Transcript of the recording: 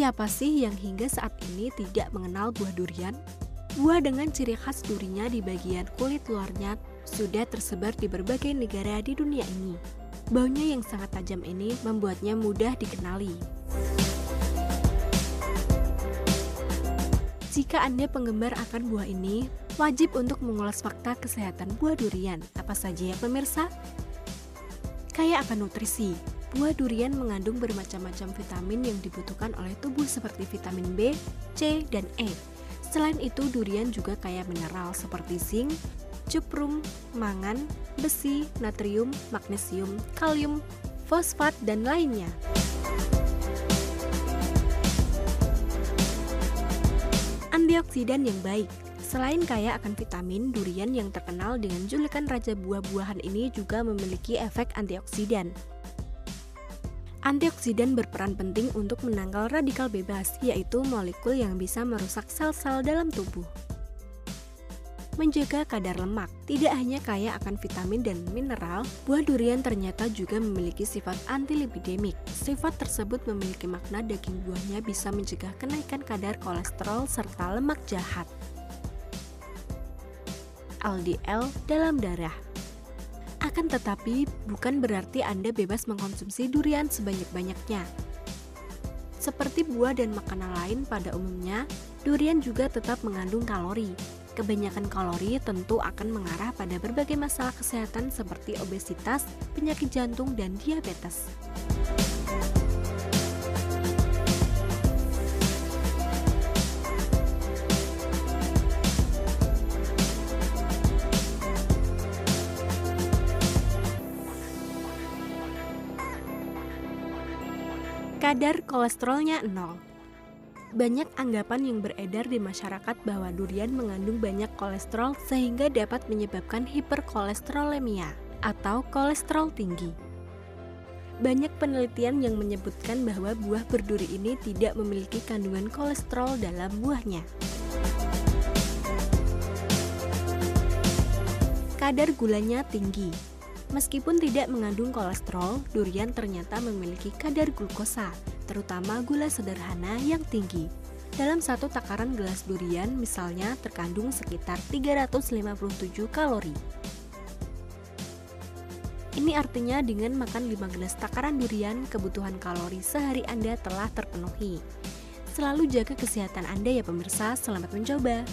Siapa sih yang hingga saat ini tidak mengenal buah durian? Buah dengan ciri khas durinya di bagian kulit luarnya sudah tersebar di berbagai negara di dunia ini. Baunya yang sangat tajam ini membuatnya mudah dikenali. Jika Anda penggemar akan buah ini, wajib untuk mengulas fakta kesehatan buah durian. Apa saja ya pemirsa? Kaya akan nutrisi, buah durian mengandung bermacam-macam vitamin yang dibutuhkan oleh tubuh seperti vitamin B, C, dan E. Selain itu, durian juga kaya mineral seperti zinc, cuprum, mangan, besi, natrium, magnesium, kalium, fosfat, dan lainnya. Antioksidan yang baik Selain kaya akan vitamin, durian yang terkenal dengan julukan raja buah-buahan ini juga memiliki efek antioksidan. Antioksidan berperan penting untuk menangkal radikal bebas, yaitu molekul yang bisa merusak sel-sel dalam tubuh menjaga kadar lemak. Tidak hanya kaya akan vitamin dan mineral, buah durian ternyata juga memiliki sifat antilipidemik. Sifat tersebut memiliki makna daging buahnya bisa mencegah kenaikan kadar kolesterol serta lemak jahat. LDL dalam darah akan tetapi, bukan berarti Anda bebas mengkonsumsi durian sebanyak-banyaknya. Seperti buah dan makanan lain pada umumnya, durian juga tetap mengandung kalori. Kebanyakan kalori tentu akan mengarah pada berbagai masalah kesehatan seperti obesitas, penyakit jantung, dan diabetes. Kadar kolesterolnya nol banyak anggapan yang beredar di masyarakat bahwa durian mengandung banyak kolesterol sehingga dapat menyebabkan hiperkolesterolemia atau kolesterol tinggi. Banyak penelitian yang menyebutkan bahwa buah berduri ini tidak memiliki kandungan kolesterol dalam buahnya. Kadar gulanya tinggi. Meskipun tidak mengandung kolesterol, durian ternyata memiliki kadar glukosa terutama gula sederhana yang tinggi. Dalam satu takaran gelas durian misalnya terkandung sekitar 357 kalori. Ini artinya dengan makan 5 gelas takaran durian, kebutuhan kalori sehari Anda telah terpenuhi. Selalu jaga kesehatan Anda ya pemirsa, selamat mencoba.